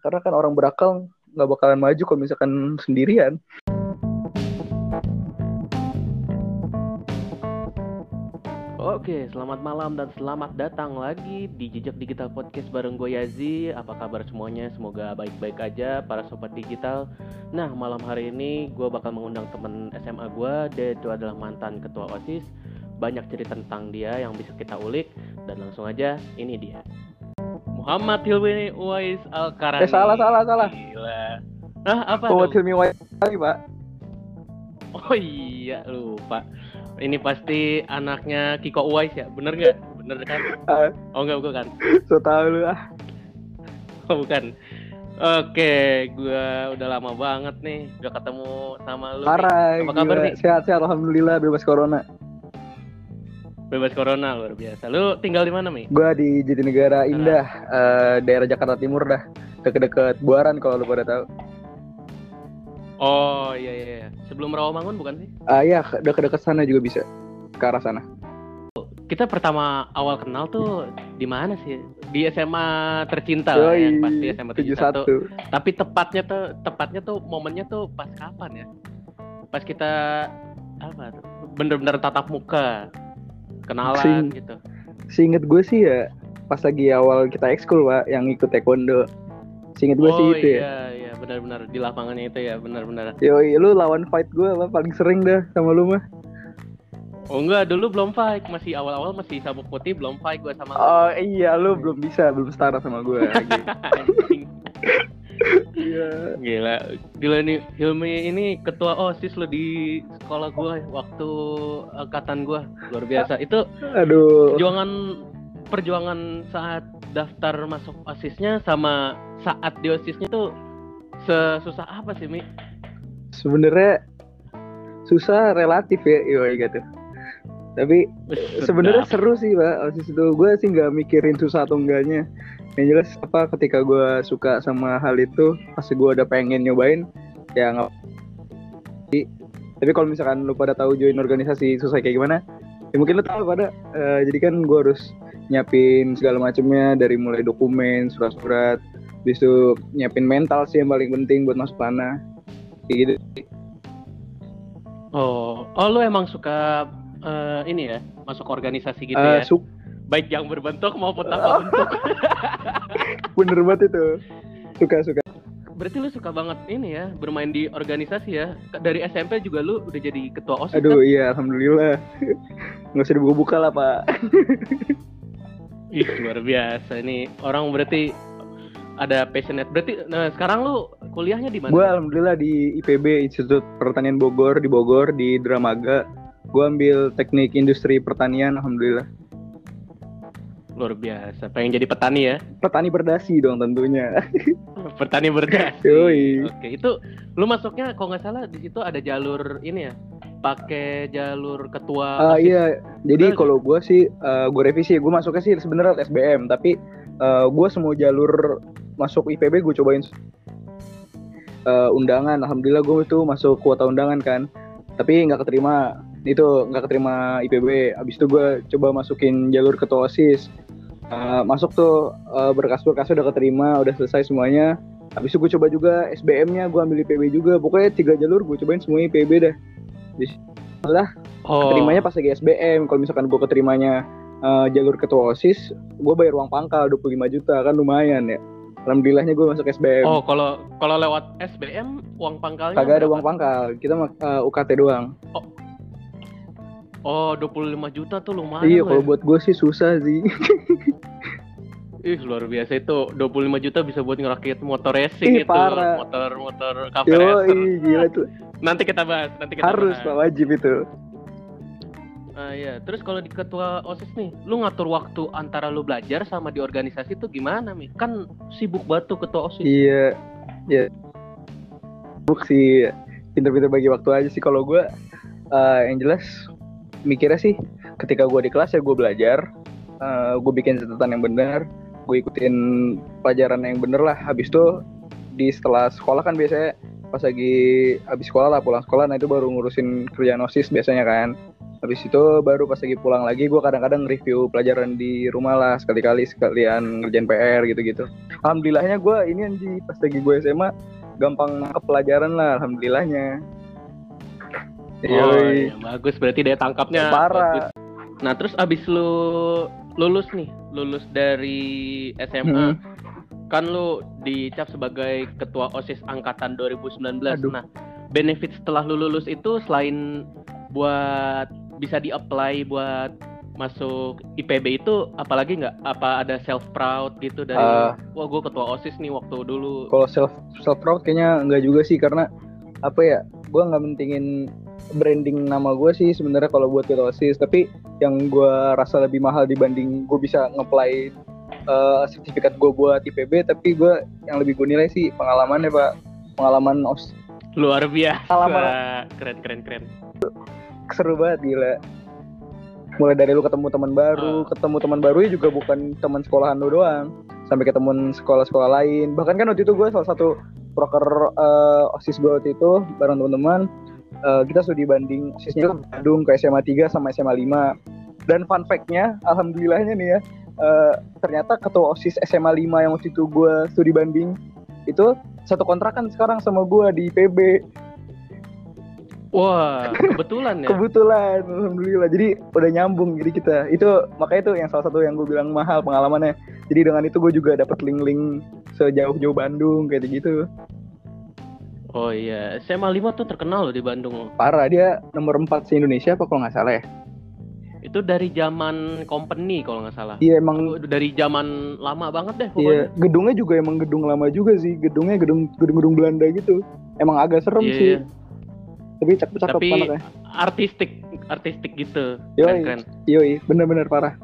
karena kan orang berakal nggak bakalan maju kalau misalkan sendirian Oke, selamat malam dan selamat datang lagi di Jejak Digital Podcast bareng gue Yazi. Apa kabar semuanya? Semoga baik-baik aja para sobat digital. Nah, malam hari ini gue bakal mengundang temen SMA gue. Dia itu adalah mantan ketua OSIS. Banyak cerita tentang dia yang bisa kita ulik. Dan langsung aja, ini dia. Muhammad Hilmi Uwais Al-Karani. eh salah salah salah Gila. Ah, apa Muhammad? Hilmi Wai lagi pak Oh iya, lupa. Ini pasti anaknya Kiko Uwais ya, bener nggak? Bener kan? Oh enggak, bukan. so tau lu ah Oh bukan. Oke, gua udah lama banget nih udah ketemu sama lu. parah Apa kabar gila. nih? sehat sehat alhamdulillah bebas corona Bebas corona luar biasa. Lu tinggal di mana, Mi? Gua di Jatinegara Indah eh, daerah Jakarta Timur dah deket-deket Buaran kalau lu pada tahu Oh iya iya. iya. Sebelum Rawamangun bukan sih? ah ya deket-deket sana juga bisa ke arah sana Kita pertama awal kenal tuh di mana sih? Di SMA tercinta lah ya, pasti SMA 71. 71 Tapi tepatnya tuh tepatnya tuh momennya tuh pas kapan ya? Pas kita apa tuh? Bener-bener tatap muka. Kenalan Sing- gitu. Seinget gue sih ya pas lagi awal kita ekskul pak yang ikut taekwondo. Seinget gue sih oh itu ya. iya iya benar-benar di lapangannya itu ya benar-benar. Yoi, lu lawan fight gue apa paling sering dah sama lu mah. Oh enggak dulu belum fight masih awal-awal masih sabuk putih belum fight gua sama lu. Oh iya, lu belum bisa, belum setara sama gue lagi. Iya. Gila, gila nih Hilmi ini ketua OSIS lo di sekolah gua waktu angkatan gua. Luar biasa. Itu Aduh. perjuangan perjuangan saat daftar masuk OSISnya sama saat di OSISnya tuh sesusah apa sih, Mi? Sebenarnya susah relatif ya, yoi gitu. Tapi sebenarnya seru sih pak osis itu gue sih nggak mikirin susah atau enggaknya yang jelas apa ketika gue suka sama hal itu pasti gue udah pengen nyobain ya nggak tapi kalau misalkan lu pada tahu join organisasi susah kayak gimana ya mungkin lu tahu pada Eh, jadi kan gue harus nyiapin segala macamnya dari mulai dokumen surat-surat habis itu nyiapin mental sih yang paling penting buat masuk tanah kayak gitu. Oh, oh lu emang suka eh, ini ya, masuk organisasi gitu Eh, ya. su- Baik yang berbentuk maupun tanpa bentuk. bener banget itu suka suka Berarti lu suka banget ini ya, bermain di organisasi ya. Dari SMP juga lu udah jadi ketua OSIS Aduh kan? iya alhamdulillah nggak usah dibuka-buka lah pak Ih, luar biasa ini. Orang berarti ada passionate. Berarti nah, sekarang lu kuliahnya di mana? gue alhamdulillah di IPB Institut Pertanian Bogor di Bogor di Dramaga gue ambil teknik industri pertanian alhamdulillah Luar biasa. Pengen jadi petani ya? petani berdasi dong tentunya Petani berdasi. Yoi. Oke, itu lu masuknya kalau nggak salah di situ ada jalur ini ya. Pakai jalur ketua OSIS. iya jadi kalau gue sih gue revisi gue masuknya sih sebenarnya SBM tapi gue semua jalur masuk IPB gue cobain Eh, undangan alhamdulillah gue tuh masuk kuota undangan kan tapi nggak keterima itu nggak keterima IPB abis itu gue coba masukin jalur ketua osis. Eh, masuk tuh eh, berkas-berkasnya udah keterima udah selesai semuanya. Habis itu gue coba juga SBM-nya gue ambil IPB juga. Pokoknya tiga jalur gue cobain semuanya IPB dah. Oh. keterimanya pas lagi SBM kalau misalkan gue keterimanya eh, jalur ketua osis gue bayar uang pangkal 25 juta. Kan lumayan ya. Alhamdulillahnya gue masuk SBM Oh, kalau kalau lewat SBM uang pangkalnya kagak ada berapa? uang pangkal. Kita eh, UKT doang. Oh, 25 juta tuh lumayan. iya kalau ya. buat gue sih susah sih Ih, luar biasa itu 25 juta bisa buat ngerakit motor racing Ih, itu, parah. motor-motor yo cafe racer. gila tuh Nanti kita bahas, nanti kita harus pak bahas. wajib itu Ah, iya. Terus kalau di ketua OSIS nih, lu ngatur waktu antara lu belajar sama di organisasi tuh gimana, Mi? Kan sibuk banget tuh ketua OSIS. iya ya buk sih pinter-pinter bagi waktu aja sih kalau gue eh, yang jelas mikirnya sih ketika gue di kelas ya gue belajar eh, gue bikin catatan yang benar gue ikutin pelajaran yang bener lah. Habis itu di setelah sekolah kan biasanya pas lagi habis sekolah lah pulang sekolah nah itu baru ngurusin kerjaan osis biasanya kan. Habis itu baru pas lagi pulang lagi gue kadang-kadang review pelajaran di rumah lah sekali-kali sekalian ngerjain PR gitu-gitu. Alhamdulillahnya gue ini anji pas lagi gue SMA gampang nangkep pelajaran lah alhamdulillahnya Oh, iya, bagus berarti daya tangkapnya parah bagus. Nah, terus abis lu lulus nih, lulus dari SMA, Hmm. kan lu dicap sebagai ketua OSIS angkatan 2019. Aduh. Nah, benefit setelah lu lulus itu selain buat bisa di-apply buat masuk IPB itu apalagi nggak? Apa ada self proud gitu dari Ah. wah gue ketua OSIS nih waktu dulu. kalau self self proud kayaknya enggak juga sih karena apa ya gue nggak mentingin branding nama gue sih sebenarnya kalau buat ketua osis tapi yang gue rasa lebih mahal dibanding gue bisa ngeplay eh, sertifikat gue buat IPB tapi gue yang lebih gue nilai sih pengalamannya pak pengalaman os Luar biasa. Pengalaman. Keren keren keren. seru banget gila mulai dari lu ketemu teman baru Ah. ketemu teman barunya juga bukan teman sekolahan lu doang sampai ketemu sekolah-sekolah lain bahkan kan waktu itu gue salah satu proker eh, osis gue waktu itu bareng teman-teman eh, kita studi banding osisnya ke Bandung ke SMA 3 sama SMA 5 dan fun fact-nya alhamdulillahnya nih ya eh, ternyata ketua osis SMA 5 yang waktu itu gue studi banding itu satu kontrakan sekarang sama gue di PB Wah, kebetulan ya. kebetulan alhamdulillah. Jadi udah nyambung jadi kita. Itu makanya itu yang salah satu yang gue bilang mahal pengalamannya. Jadi dengan itu gue juga dapat link-link sejauh-jauh Bandung kayak gitu Oh iya, SMA 5 tuh terkenal loh di Bandung loh. parah dia nomor 4 se Indonesia apa kalau nggak salah ya Itu dari zaman company kalau nggak salah. iya emang Dari zaman lama banget deh iya pokoknya. gedungnya juga emang gedung lama juga sih gedungnya gedung gedung-gedung Belanda gitu emang agak serem Iya, sih iya. tapi cakep-cakep Tapi anaknya artistik, artistik gitu. Yoi. Keren-keren. yoi bener-bener parah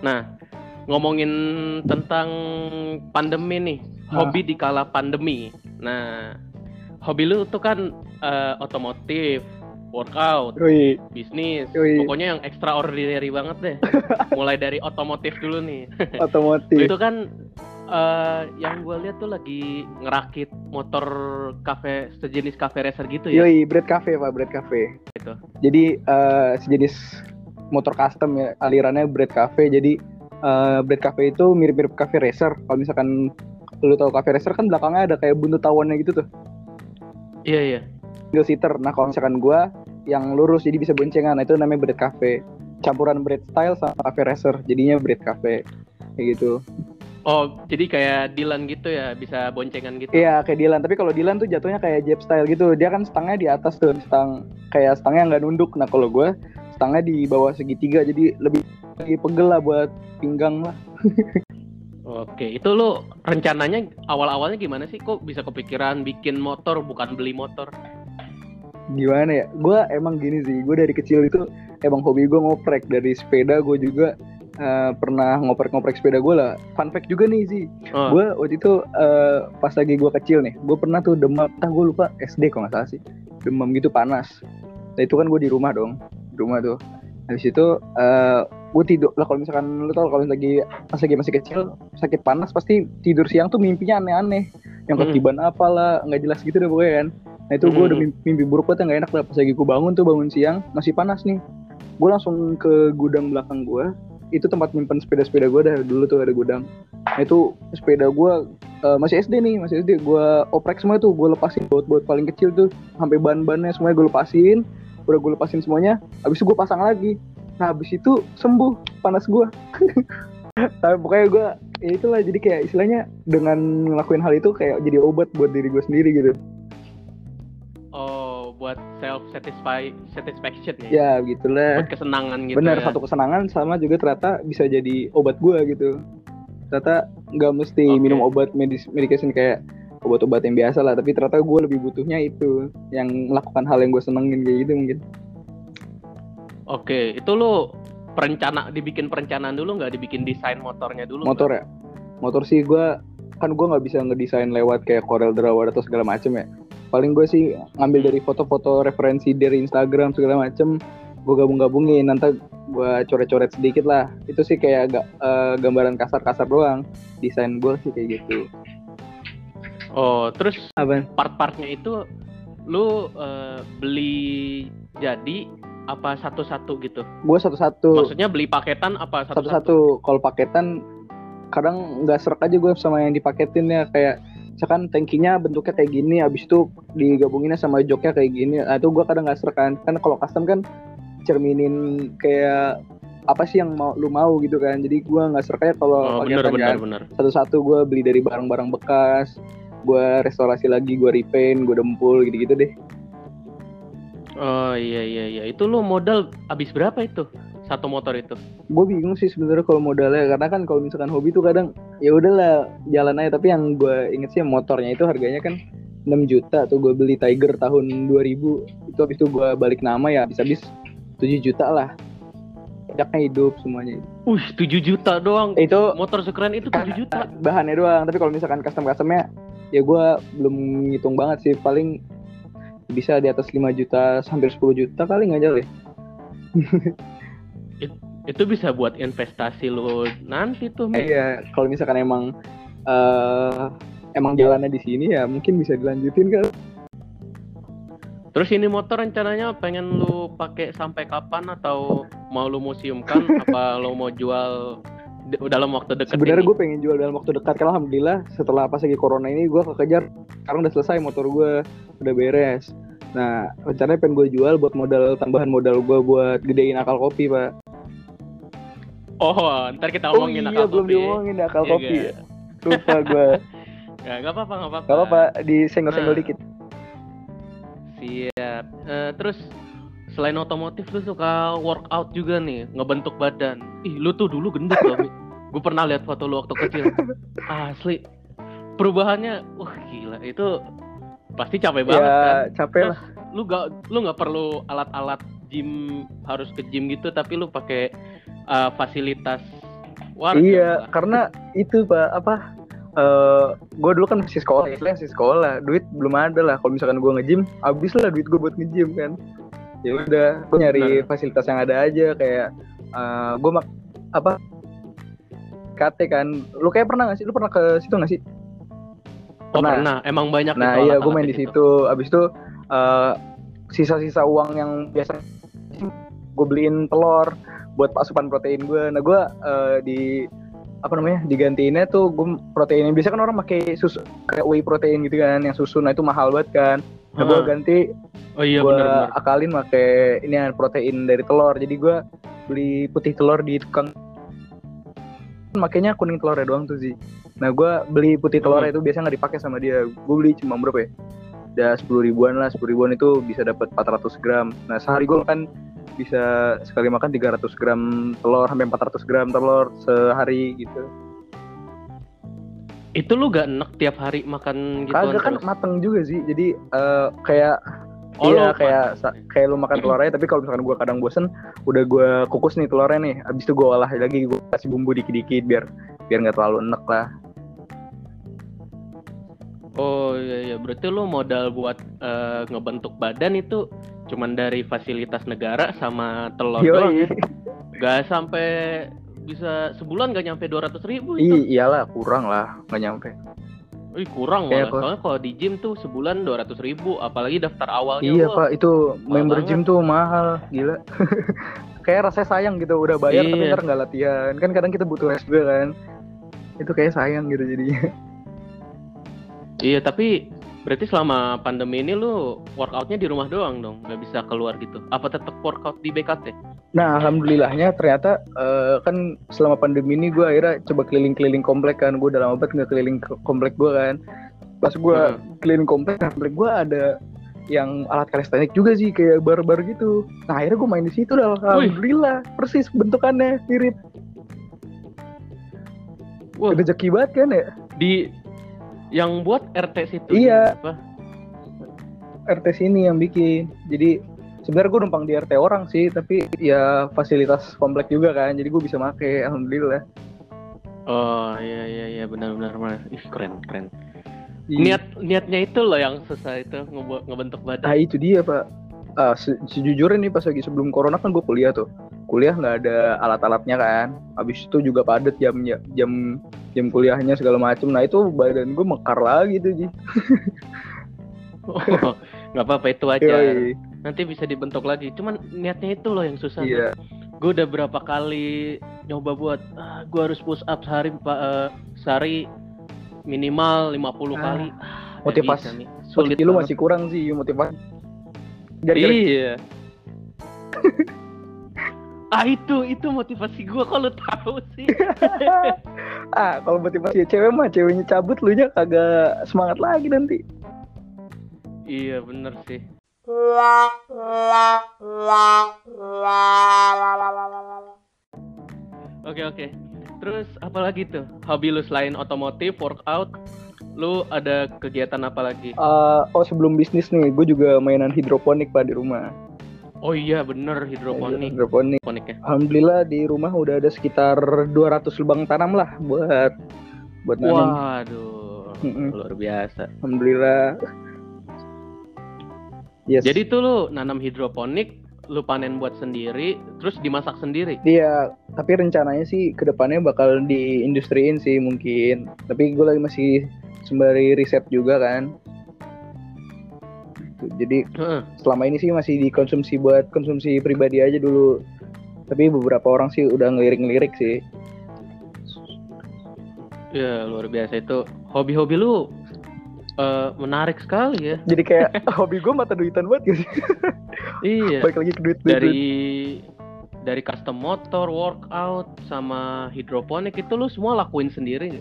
Nah, ngomongin tentang pandemi nih. Hobi di kala pandemi. Nah, hobi lu tuh kan eh, otomotif, workout, yoi bisnis, Yoi. pokoknya yang extraordinary banget deh. Mulai dari otomotif dulu nih. otomotif itu kan eh, yang gue lihat tuh lagi ngerakit motor cafe sejenis cafe racer gitu ya. Yoi, Bread Cafe pak, Bread Cafe. Gitu. Jadi eh, sejenis motor custom ya, alirannya Bread Cafe. Jadi eh, Bread Cafe itu mirip-mirip cafe racer. Kalau misalkan lu tahu cafe racer kan belakangnya ada kayak buntut tawannya gitu tuh, Iya iya. single seater. Nah kalau misalkan gua yang lurus jadi bisa boncengan, nah, itu namanya Bread Cafe. Campuran bread style sama cafe racer, jadinya Bread Cafe. Kayak gitu. Oh jadi kayak Dylan gitu ya bisa boncengan gitu. Iya kayak Dylan, tapi kalau Dylan tuh jatuhnya kayak Jeb style gitu. Dia kan stangnya di atas tuh, stang kayak stangnya nggak nunduk. Nah kalau gue stangnya di bawah segitiga, jadi lebih lebih pegel lah buat pinggang lah. Oke itu lu rencananya awal-awalnya gimana sih? Kok bisa kepikiran bikin motor bukan beli motor? Gimana ya? Gue emang gini sih, gue dari kecil itu emang hobi gue ngoprek dari sepeda. Gue juga eh, pernah ngoprek-ngoprek sepeda gue lah. Fun fact juga nih sih, Oh, gue waktu itu eh, pas lagi gue kecil nih, gue pernah tuh demam, entah gue lupa SD kalau nggak salah sih, demam gitu panas. Nah itu kan gue di rumah dong, di rumah tuh. Habis itu eh gue tidur lah kalau misalkan lu tau kalau lagi pas lagi masih kecil sakit panas pasti tidur siang tuh mimpinya aneh-aneh. Yang Hmm. ketiban apalah nggak jelas gitu deh pokoknya kan. Nah itu gue udah Hmm. mimpi, mimpi buruk banget nggak enak lah. Pas lagi gue bangun tuh bangun siang masih panas nih. Gue langsung ke gudang belakang gue itu tempat nyimpen sepeda-sepeda gue dah dulu tuh ada gudang. Nah, itu sepeda gue eh, masih SD nih masih SD gue oprek semua tuh gue lepasin baut-baut paling kecil tuh. Sampai ban-bannya semuanya gue lepasin udah gue lepasin semuanya habis itu gue pasang lagi nah habis itu sembuh panas gue tapi pokoknya gue ya itulah jadi kayak istilahnya dengan ngelakuin hal itu kayak jadi obat buat diri gue sendiri gitu oh buat self satisfy satisfaction ya. ya gitulah Buat kesenangan gitu. bener ya. satu kesenangan sama juga ternyata bisa jadi obat gue gitu ternyata nggak mesti Oke. minum obat medis medication kayak obat-obat yang biasa lah tapi ternyata gue lebih butuhnya itu yang melakukan hal yang gue senengin kayak gitu mungkin. Oke, itu lu perencana dibikin perencanaan dulu nggak? Dibikin desain motornya dulu? motor ya? Motor sih gue kan gue nggak bisa ngedesain lewat kayak Corel Draw atau segala macem ya. Paling gue sih ngambil dari foto-foto referensi dari Instagram segala macem gue gabung-gabungin. Nanti gue coret-coret sedikit lah. Itu sih kayak agak eh, gambaran kasar-kasar doang. Desain gue sih kayak gitu Oh, terus apa? part-partnya itu lu eh, beli jadi apa satu-satu gitu? gue satu-satu. Maksudnya beli paketan apa satu-satu? satu-satu. Kalau paketan kadang nggak serak aja gue sama yang dipaketin ya. Kayak misalkan tankinya bentuknya kayak gini habis itu digabunginnya sama joknya kayak gini. Nah, itu gue kadang nggak serak kan. Kan kalau custom kan cerminin kayak apa sih yang mau lu mau gitu kan. Jadi gue nggak serak aja kalau Oh, bener paketan bener kan. bener. satu-satu gue beli dari barang-barang bekas gue restorasi lagi gue repaint gue dempul gitu-gitu deh Oh iya iya iya. Itu lu modal habis berapa itu? Satu motor itu. gue bingung sih sebenarnya kalau modalnya karena kan kalau misalkan hobi tuh kadang ya udahlah jalan aja tapi yang gue inget sih motornya itu harganya kan 6 juta tuh gue beli Tiger tahun 2000 itu habis itu gue balik nama ya habis-habis 7 juta lah pajaknya hidup semuanya Wih, 7 juta doang. Itu Motor sekeren itu 7 juta. bahannya doang tapi kalau misalkan custom customnya ya gue belum ngitung banget sih. Paling bisa di atas 5 juta hampir 10 juta kali nggak jauh ya. Itu bisa buat investasi lu nanti tuh, Mi. iya kalau misalkan emang eh emang jalannya di sini ya mungkin bisa dilanjutin kan Terus ini motor rencananya pengen lu pakai sampai kapan atau mau lu museumkan? Apa lu mau jual dalam waktu dekat sebenarnya gue pengen jual dalam waktu dekat karena alhamdulillah setelah pas lagi corona ini gue kekejar sekarang udah selesai motor gue udah beres nah rencananya pengen gue jual buat modal tambahan modal gue buat gedein akal kopi pak Oh, ntar kita omongin oh iya akal belum kopi. diomongin akal Iya, kopi nggak? lupa gue Ya, nggak apa-apa, nggak apa-apa. gak apa disenggol-senggol Nah. dikit Siap. Eh, terus selain otomotif lu suka workout juga nih, ngebentuk badan. Ih, lu tuh dulu gendut loh, Gue pernah lihat foto lu waktu kecil. Asli. Perubahannya, wah gila. Itu pasti capek banget kan. ya capek lah Lu gak lu nggak perlu alat-alat gym harus ke gym gitu, tapi lu pakai eh, fasilitas warga. iya lah. karena itu pak apa eh gue dulu kan masih sekolah istilahnya masih sekolah duit belum ada lah kalau misalkan gue nge-gym habis lah duit gue buat nge-gym kan ya udah gue nyari Benar. fasilitas yang ada aja kayak eh gue mak apa KT kan. Lu kayak pernah gak sih? Lu pernah ke situ gak sih? Oh, pernah. pernah. Emang banyak nah itu iya gue main di situ. Abis itu eh, sisa-sisa uang yang biasa gue beliin telur buat asupan protein gue nah gue eh, di apa namanya digantiinnya tuh gue proteinnya biasa kan orang pakai susu kayak whey protein gitu kan yang susu. Nah itu mahal banget kan. Nah gue Hah. ganti Oh iya gue akalin pakai ini kan protein dari telur. Jadi gue beli putih telur di tukang makanya kuning telurnya doang tuh sih nah gue beli putih telurnya itu biasa nggak dipakai sama dia. Gue beli cuma berapa ya. Udah sepuluh ribuan lah sepuluh ribuan itu bisa dapat 400 gram. Nah sehari gue kan bisa sekali makan 300 gram telur sampai 400 gram telur sehari gitu. Itu lu gak enek tiap hari makan gitu kagak kan mateng juga sih jadi eh, kayak Oh, iya kayak sa- kayak lu makan telur aja tapi kalau misalkan gue kadang bosen udah gue kukus nih telurnya nih abis itu gue olah lagi gue kasih bumbu dikit-dikit biar biar nggak terlalu enek lah Oh iya iya berarti lu modal buat eh, ngebentuk badan itu cuman dari fasilitas negara sama telur doang Yoi. ya. Gak sampai bisa sebulan gak nyampe 200 ribu itu. iyalah kurang lah nggak nyampe Ih, kurang Kayak malah. Soalnya kalau di gym tuh sebulan 200 ribu apalagi daftar awalnya iya wah, pak itu member banget. gym tuh mahal gila kayak rasanya sayang gitu udah bayar tapi Iya. ntar nggak latihan kan kadang kita butuh juga kan itu kayak sayang gitu jadinya Iya tapi berarti selama pandemi ini lu workoutnya di rumah doang dong nggak bisa keluar gitu. Apa tetap workout di BKT? Nah, alhamdulillahnya ternyata eh, kan selama pandemi ini gue akhirnya coba keliling-keliling komplek kan. Gue udah lama banget nggak keliling ke komplek gue kan. Pas gue Hmm. keliling komplek, komplek gue ada yang alat kalistenik juga sih kayak bar-bar gitu. Nah akhirnya gue main di situ dah. Alhamdulillah persis bentukannya mirip. Wah. Rezeki banget kan ya. Di yang buat RT situ. Iya. Apa? RT sini yang bikin. Jadi sebenarnya gue numpang di RT orang sih, tapi ya fasilitas komplek juga kan. Jadi gue bisa make. Alhamdulillah. Oh iya iya iya benar benar benar. Ih keren keren. Iya. Niat niatnya itu loh yang susah itu ngebentuk Nah badan. itu dia pak. Se- sejujurnya nih pas lagi sebelum corona kan gue kuliah tuh. Kuliah nggak ada alat-alatnya kan. Habis itu juga padet jam jam jam kuliahnya segala macem. Nah itu badan gue mekar lagi tuh ji. Oh, nggak apa-apa itu aja Yoi. nanti bisa dibentuk lagi cuman niatnya itu loh yang susah Iya. gue udah berapa kali nyoba buat ah, gue harus push up sehari eh, sehari minimal 50 Ah, kali ah, motivasi- sulit Motivasi lu masih kurang sih motivasi. Gara-gara iya ah itu itu motivasi gue lu tahu sih ah kalau motivasi cewek mah ceweknya cabut lu nya kagak semangat lagi nanti. iya bener sih Oke oke. Terus apa lagi tuh? Hobi lu selain otomotif, workout, lu ada kegiatan apa lagi? Eh, oh sebelum bisnis nih, gue juga mainan hidroponik pak di rumah. Oh iya bener hidroponik. Hidroponik. Hidroponik ya. Alhamdulillah di rumah udah ada sekitar 200 lubang tanam lah buat buat nanam. Waduh, Mm-mm. luar biasa. Alhamdulillah. Yes. Jadi tuh lu nanam hidroponik, lu panen buat sendiri, terus dimasak sendiri. Iya, tapi rencananya sih ke depannya bakal diindustriin sih mungkin. Tapi gue lagi masih sembari riset juga kan. Gitu. Jadi Heeh. selama ini sih masih dikonsumsi buat konsumsi pribadi aja dulu. Tapi beberapa orang sih udah ngelirik-ngelirik sih. Ya luar biasa itu. Hobi-hobi lu eh, menarik sekali ya. Jadi kayak hobi gue mata duitan banget gitu. Iya. Balik lagi ke duit, duit, dari duit. dari custom motor, workout, sama hidroponik itu lu semua lakuin sendiri?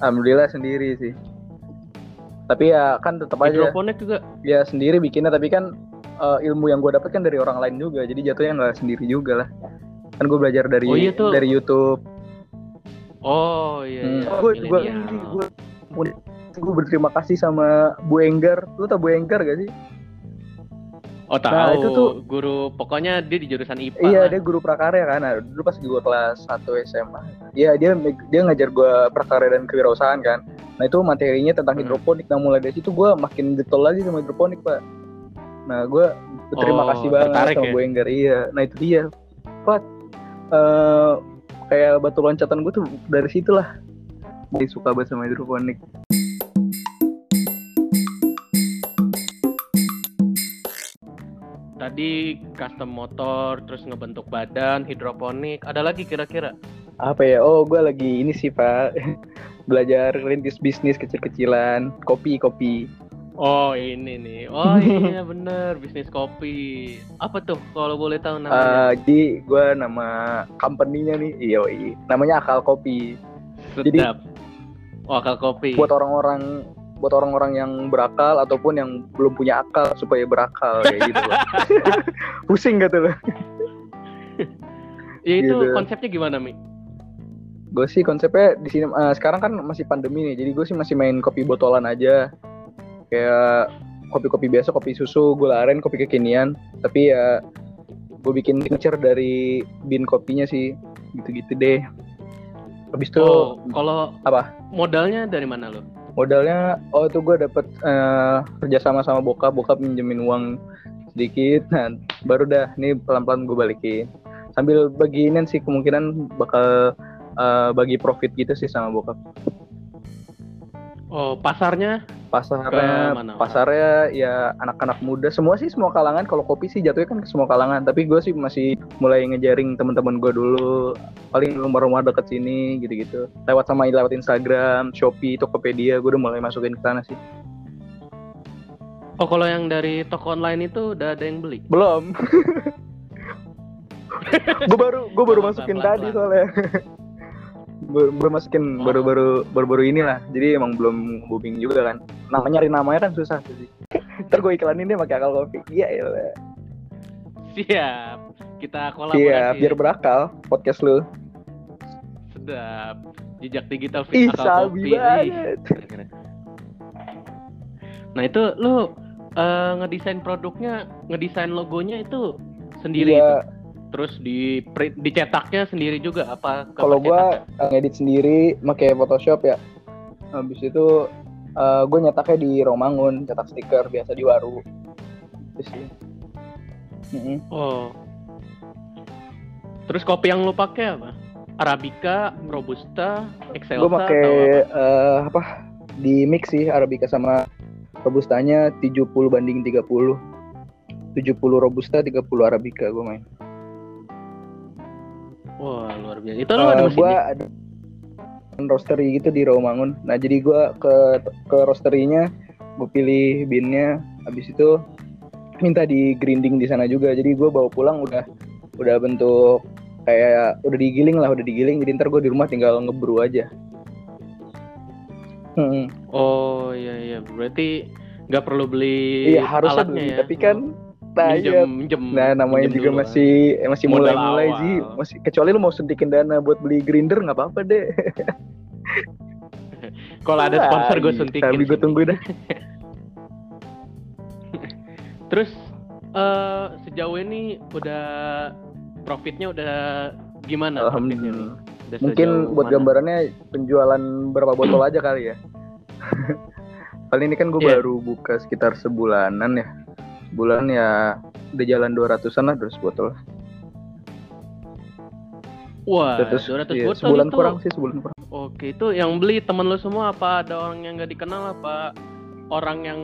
Alhamdulillah sendiri sih. Tapi ya kan tetap aja Hidroponik juga. ya sendiri bikinnya tapi kan eh, ilmu yang gue dapet kan dari orang lain juga jadi jatuhnya nggak sendiri juga lah kan gue belajar dari Oh iya tuh. dari YouTube Oh iya. Hmm. iya, gue gue milenial. gue gue berterima kasih sama Bu Enggar lu tau Bu Enggar gak sih Oh tahu. Nah, itu tuh- guru pokoknya dia di jurusan IPA. iya lah. dia guru prakarya kan nah, dulu pas gue kelas 1 SMA iya dia dia ngajar gue prakarya dan kewirausahaan kan nah itu materinya tentang Hmm. hidroponik nah mulai dari situ gue makin getol lagi sama hidroponik pak nah gue berterima Oh, kasih banget tertarik sama ya? Bu Enggar iya nah itu dia pak eh, kayak batu loncatan gue tuh dari situlah jadi suka banget sama hidroponik Tadi custom motor, terus ngebentuk badan, hidroponik. Ada lagi kira-kira? apa ya oh gue lagi ini sih pak belajar rintis bisnis kecil-kecilan kopi kopi Oh ini nih. Oh iya bener bisnis kopi. Apa tuh kalau boleh tahu namanya? Eh, jadi gue nama company-nya nih iya iya. namanya akal kopi jadi- Sedap. Oh akal kopi. buat orang-orang buat orang-orang yang berakal ataupun yang belum punya akal supaya berakal kayak gitu Pak. pusing gak tuh lo Ya itu gitu. konsepnya gimana Mi? gue sih konsepnya di sini eh, sekarang kan masih pandemi nih jadi gue sih masih main kopi botolan aja kayak kopi-kopi biasa kopi susu gula aren kopi kekinian tapi ya gue bikin signature dari bin kopinya sih gitu-gitu deh habis itu Oh kalau apa? Modalnya dari mana lo? Modalnya oh itu gue dapet eh, kerjasama sama bokap. Bokap minjemin uang sedikit. Nah baru dah ini pelan-pelan gue balikin. Sambil bagiin sih kemungkinan bakal eh, bagi profit gitu sih sama bokap. Oh pasarnya? Pasarnya mana? pasarnya ya anak-anak muda. Semua sih semua kalangan. Kalau kopi sih jatuhnya kan ke semua kalangan. Tapi gue sih masih mulai ngejaring teman-teman gue dulu. Paling rumah-rumah deket sini gitu-gitu. Lewat sama lewat Instagram Shopee Tokopedia gue udah mulai masukin ke sana sih. Oh kalau yang dari toko online itu udah ada yang beli? belum. Gue baru gue baru masukin tadi soalnya baru, baru masukin Oh. baru baru baru baru inilah jadi emang belum booming juga kan nama nyari namanya kan susah sih ntar gue iklanin deh pakai akal kopi iya ya Siap. Kita kolaborasi. iya biar berakal podcast lu Sedap. Jejak digital ih fit akal kopi. Banget. Nah itu lu eh, ngedesain produknya, ngedesain logonya itu sendiri itu. Terus di print, dicetaknya sendiri juga apa? kalau gue ngedit sendiri pakai Photoshop ya habis itu gue nyetaknya di Romangun cetak stiker biasa di Waru Itu sih Mm-mm. Oh. Terus kopi yang lu pakai apa? Arabica, Robusta, Excelsa, gue pakai apa? eh, apa di mix sih Arabica sama Robustanya 70 banding 30. 70 Robusta, 30 Arabica gue main. Wah, luar biasa. Itu lo ada gua ada roastery gitu di Rawamangun. Nah, jadi gua ke ke roasterynya gue pilih binnya habis itu minta di grinding di sana juga. Jadi gua bawa pulang udah udah bentuk kayak udah digiling lah, udah digiling. Jadi ntar gue di rumah tinggal ngebrew aja. Hmm. Oh iya iya, berarti nggak perlu beli Iya harusnya alatnya beli, ya. tapi kan nah, minjem, minjem, nah namanya minjem juga dulu. masih eh, masih mulai-mulai sih, masih kecuali lu mau suntikin dana buat beli grinder nggak apa-apa deh. Kalau ada sponsor gue suntikin. Tapi gue tunggu dah. Terus eh sejauh ini udah profitnya udah gimana? Alhamdulillah. Udah Mungkin buat mana? gambarannya penjualan berapa botol aja kali ya. Kali ini kan gue Iya. baru buka sekitar sebulanan ya. Sebulan ya udah jalan 200-an lah 200 botol. Wah, 200 200, iya, botol sebulan itu. kurang sih, sebulan kurang. Oke, itu yang beli temen lu semua apa ada orang yang nggak dikenal apa orang yang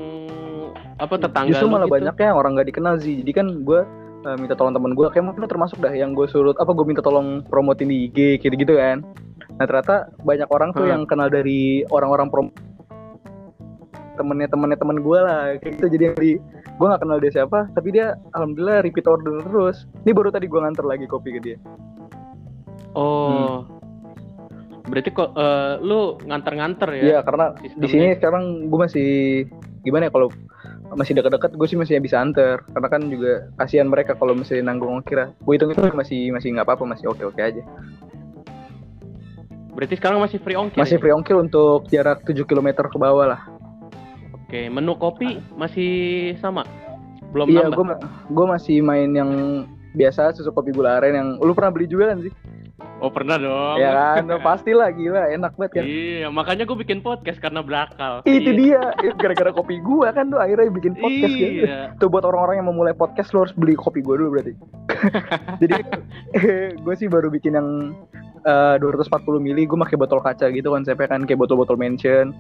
apa tetangga Justru malah gitu? banyak ya orang nggak dikenal sih. Jadi kan gue eh, minta tolong temen gue, kayak mungkin termasuk dah yang gue suruh apa gue minta tolong promotin di IG gitu gitu kan. Nah ternyata banyak orang tuh Hmm. yang kenal dari orang-orang prom temennya temennya temen gue lah kayak gitu jadi yang di gue nggak kenal dia siapa tapi dia alhamdulillah repeat order terus ini baru tadi gue nganter lagi kopi ke dia Oh. Berarti kok eh, lu nganter-nganter ya? iya karena sistemnya? di sini sekarang gue masih gimana ya kalau masih dekat-dekat gue sih masih bisa anter karena kan juga kasihan mereka kalau masih nanggung kira gue hitung itu masih masih nggak apa-apa masih oke oke aja Berarti sekarang masih free ongkir. masih ya? free ongkir untuk jarak 7 km ke bawah lah Oke, menu kopi masih sama? Belum iya nambah? gue gue masih main yang biasa susu kopi gula aren yang lu pernah beli juga kan sih Oh, pernah dong. ya kan Udah pasti lah gila enak banget kan Iya, makanya gue bikin podcast karena berakal. itu Iya. dia gara-gara kopi gua kan tuh akhirnya bikin podcast kan Iya. Tuh buat orang-orang yang mau mulai podcast lo harus beli kopi gue dulu berarti. Jadi gue sih baru bikin yang eh, 240 mili, gue pakai botol kaca gitu konsepnya kan kayak botol-botol mention.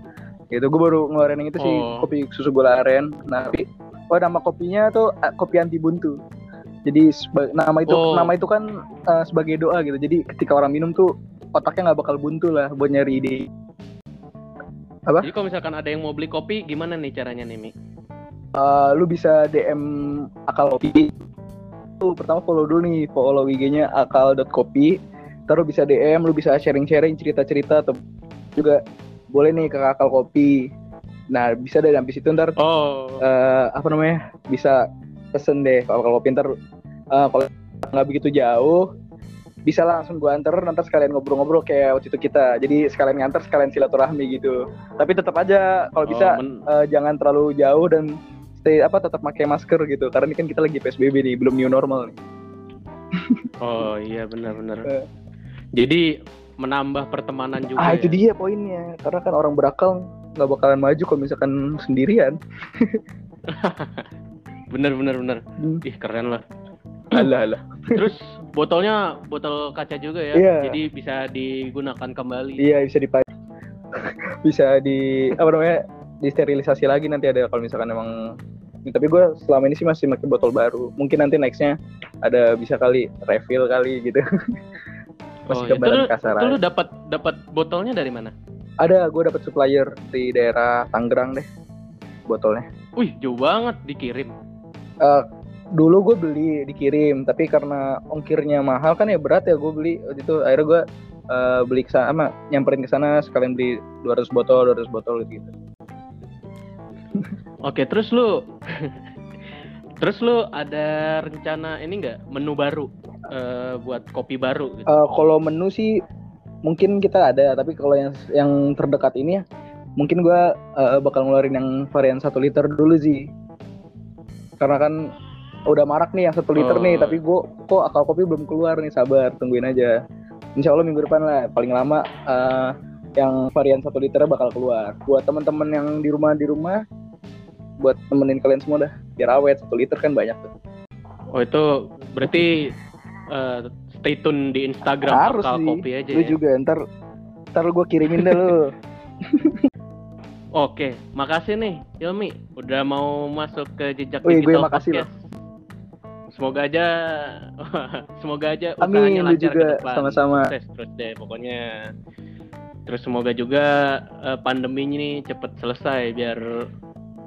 Gitu gue baru ngeluarin yang itu sih Oh. kopi susu gula aren. Nah, tapi oh nama kopinya tuh eh, kopi anti buntu. Jadi nama itu Oh. nama itu kan eh, sebagai doa gitu. Jadi ketika orang minum tuh otaknya nggak bakal buntu lah buat nyari ide. Apa? Jadi kalau misalkan ada yang mau beli kopi, gimana nih caranya nih, Mi? Eh, lu bisa DM akal kopi lu pertama follow dulu nih follow IG-nya akal.kopi terus bisa DM lu bisa sharing-sharing cerita-cerita atau juga boleh nih ke akal kopi. Nah bisa deh habis itu ntar. Oh. eh, apa namanya? Bisa pesen deh kalau akal kopi ntar. Eh, kalau nggak begitu jauh bisa langsung gua anter nanti sekalian ngobrol-ngobrol kayak waktu itu kita. Jadi sekalian nganter sekalian silaturahmi gitu. Tapi tetap aja kalau bisa Oh, men- eh, jangan terlalu jauh dan stay apa tetap pakai masker gitu. Karena ini kan kita lagi PSBB nih belum new normal nih. Oh iya benar-benar. Jadi menambah pertemanan juga. ah ya? itu dia poinnya karena kan orang berakal nggak bakalan maju kalau misalkan sendirian. Bener bener bener. Hmm. Ih keren lah. alah alah. Terus botolnya botol kaca juga ya. Iya. Jadi bisa digunakan kembali. Iya bisa dipakai bisa di apa namanya disterilisasi lagi nanti ada kalau misalkan emang tapi gue selama ini sih masih pakai botol baru mungkin nanti nextnya ada bisa kali refill kali gitu masih itu gambaran lu, kasar itu lu dapat dapat botolnya dari mana? ada gue dapat supplier di daerah Tangerang deh botolnya. Wih jauh banget dikirim. Eh, dulu gue beli dikirim tapi karena ongkirnya mahal kan ya berat ya gue beli. Waktu itu akhirnya gue eh, beli ke sana nyamperin ke sana sekalian beli 200 botol 200 botol gitu. Oke terus lu terus lu ada rencana ini nggak? Menu baru eh, buat kopi baru gitu? Eh, kalau menu sih mungkin kita ada tapi kalau yang yang terdekat ini ya mungkin gue eh, bakal ngeluarin yang varian satu liter dulu sih karena kan udah marak nih yang satu liter Oh. nih tapi gue kok akal kopi belum keluar nih sabar tungguin aja insya Allah minggu depan lah paling lama eh, yang varian satu liter bakal keluar buat teman-teman yang di rumah di rumah buat temenin kalian semua dah biar awet satu liter kan banyak tuh Oh itu berarti eh, stay tune di Instagram harus sih kopi aja lu ya. juga ntar ntar gue kirimin deh lu Oke, makasih nih Ilmi udah mau masuk ke jejak Wih, gue digital makasih podcast. Semoga aja semoga aja Amin, usahanya lu lancar juga. ke depan. Sama-sama. Sukses terus deh pokoknya. Terus semoga juga eh, pandemi ini cepet selesai biar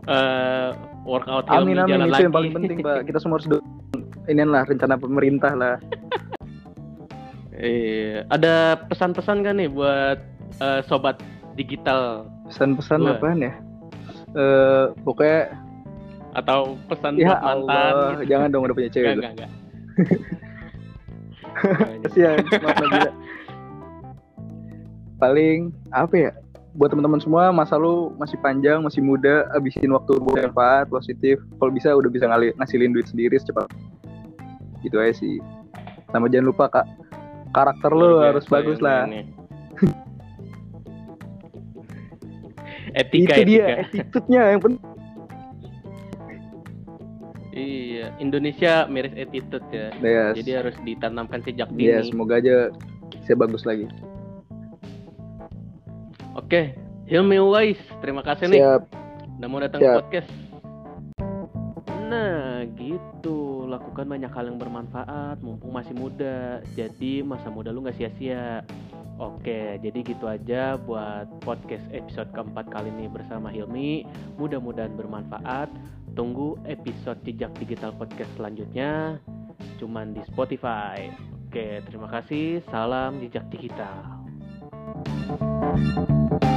eh, workout Amin amin jalan itu lagi. yang paling penting pak. Kita semua harus do- ini lah rencana pemerintah lah. Iya, ada pesan-pesan kan nih buat eh, sobat digital Pesan-pesan apaan ya? Eh pokoknya atau pesan ya buat mantan Allah, gitu. jangan dong udah punya cewek. Enggak, enggak, enggak. Kasihan. Paling apa ya? Buat teman-teman semua, masa lu masih panjang, masih muda, abisin waktu bermanfaat, positif. Kalau bisa udah bisa ngali, ngasilin duit sendiri secepat. Gitu aja sih. Sama jangan lupa kak, karakter lu Luar harus bagus ini, lah. ini. etika, Itu dia, etika. attitude-nya yang penting. Iya, Indonesia miris attitude ya. Yes. Jadi harus ditanamkan sejak Ya, dini. semoga aja bisa bagus lagi. Oke, Hilmi Uwais, terima kasih nih Siap. udah mau datang ke Siap. podcast. Nah, gitu. Lakukan banyak hal yang bermanfaat mumpung masih muda. Jadi masa muda lu nggak sia-sia. Oke, jadi gitu aja buat podcast episode keempat kali ini bersama Hilmi. Mudah-mudahan bermanfaat. Tunggu episode Jejak Digital Podcast selanjutnya. Cuman di Spotify. Oke, terima kasih. Salam Jejak Digital. Thank you.